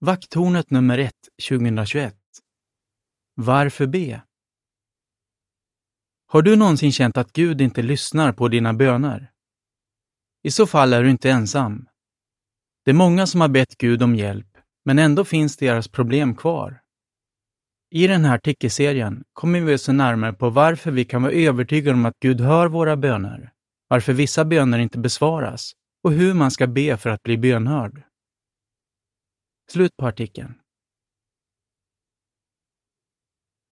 Vakttornet nummer 1 2021 Varför be? Har du någonsin känt att Gud inte lyssnar på dina böner? I så fall är du inte ensam. Det är många som har bett Gud om hjälp, men ändå finns deras problem kvar. I den här artikelserien kommer vi se närmare på varför vi kan vara övertygade om att Gud hör våra böner, varför vissa böner inte besvaras och hur man ska be för att bli bönhörd. Slut på artikeln.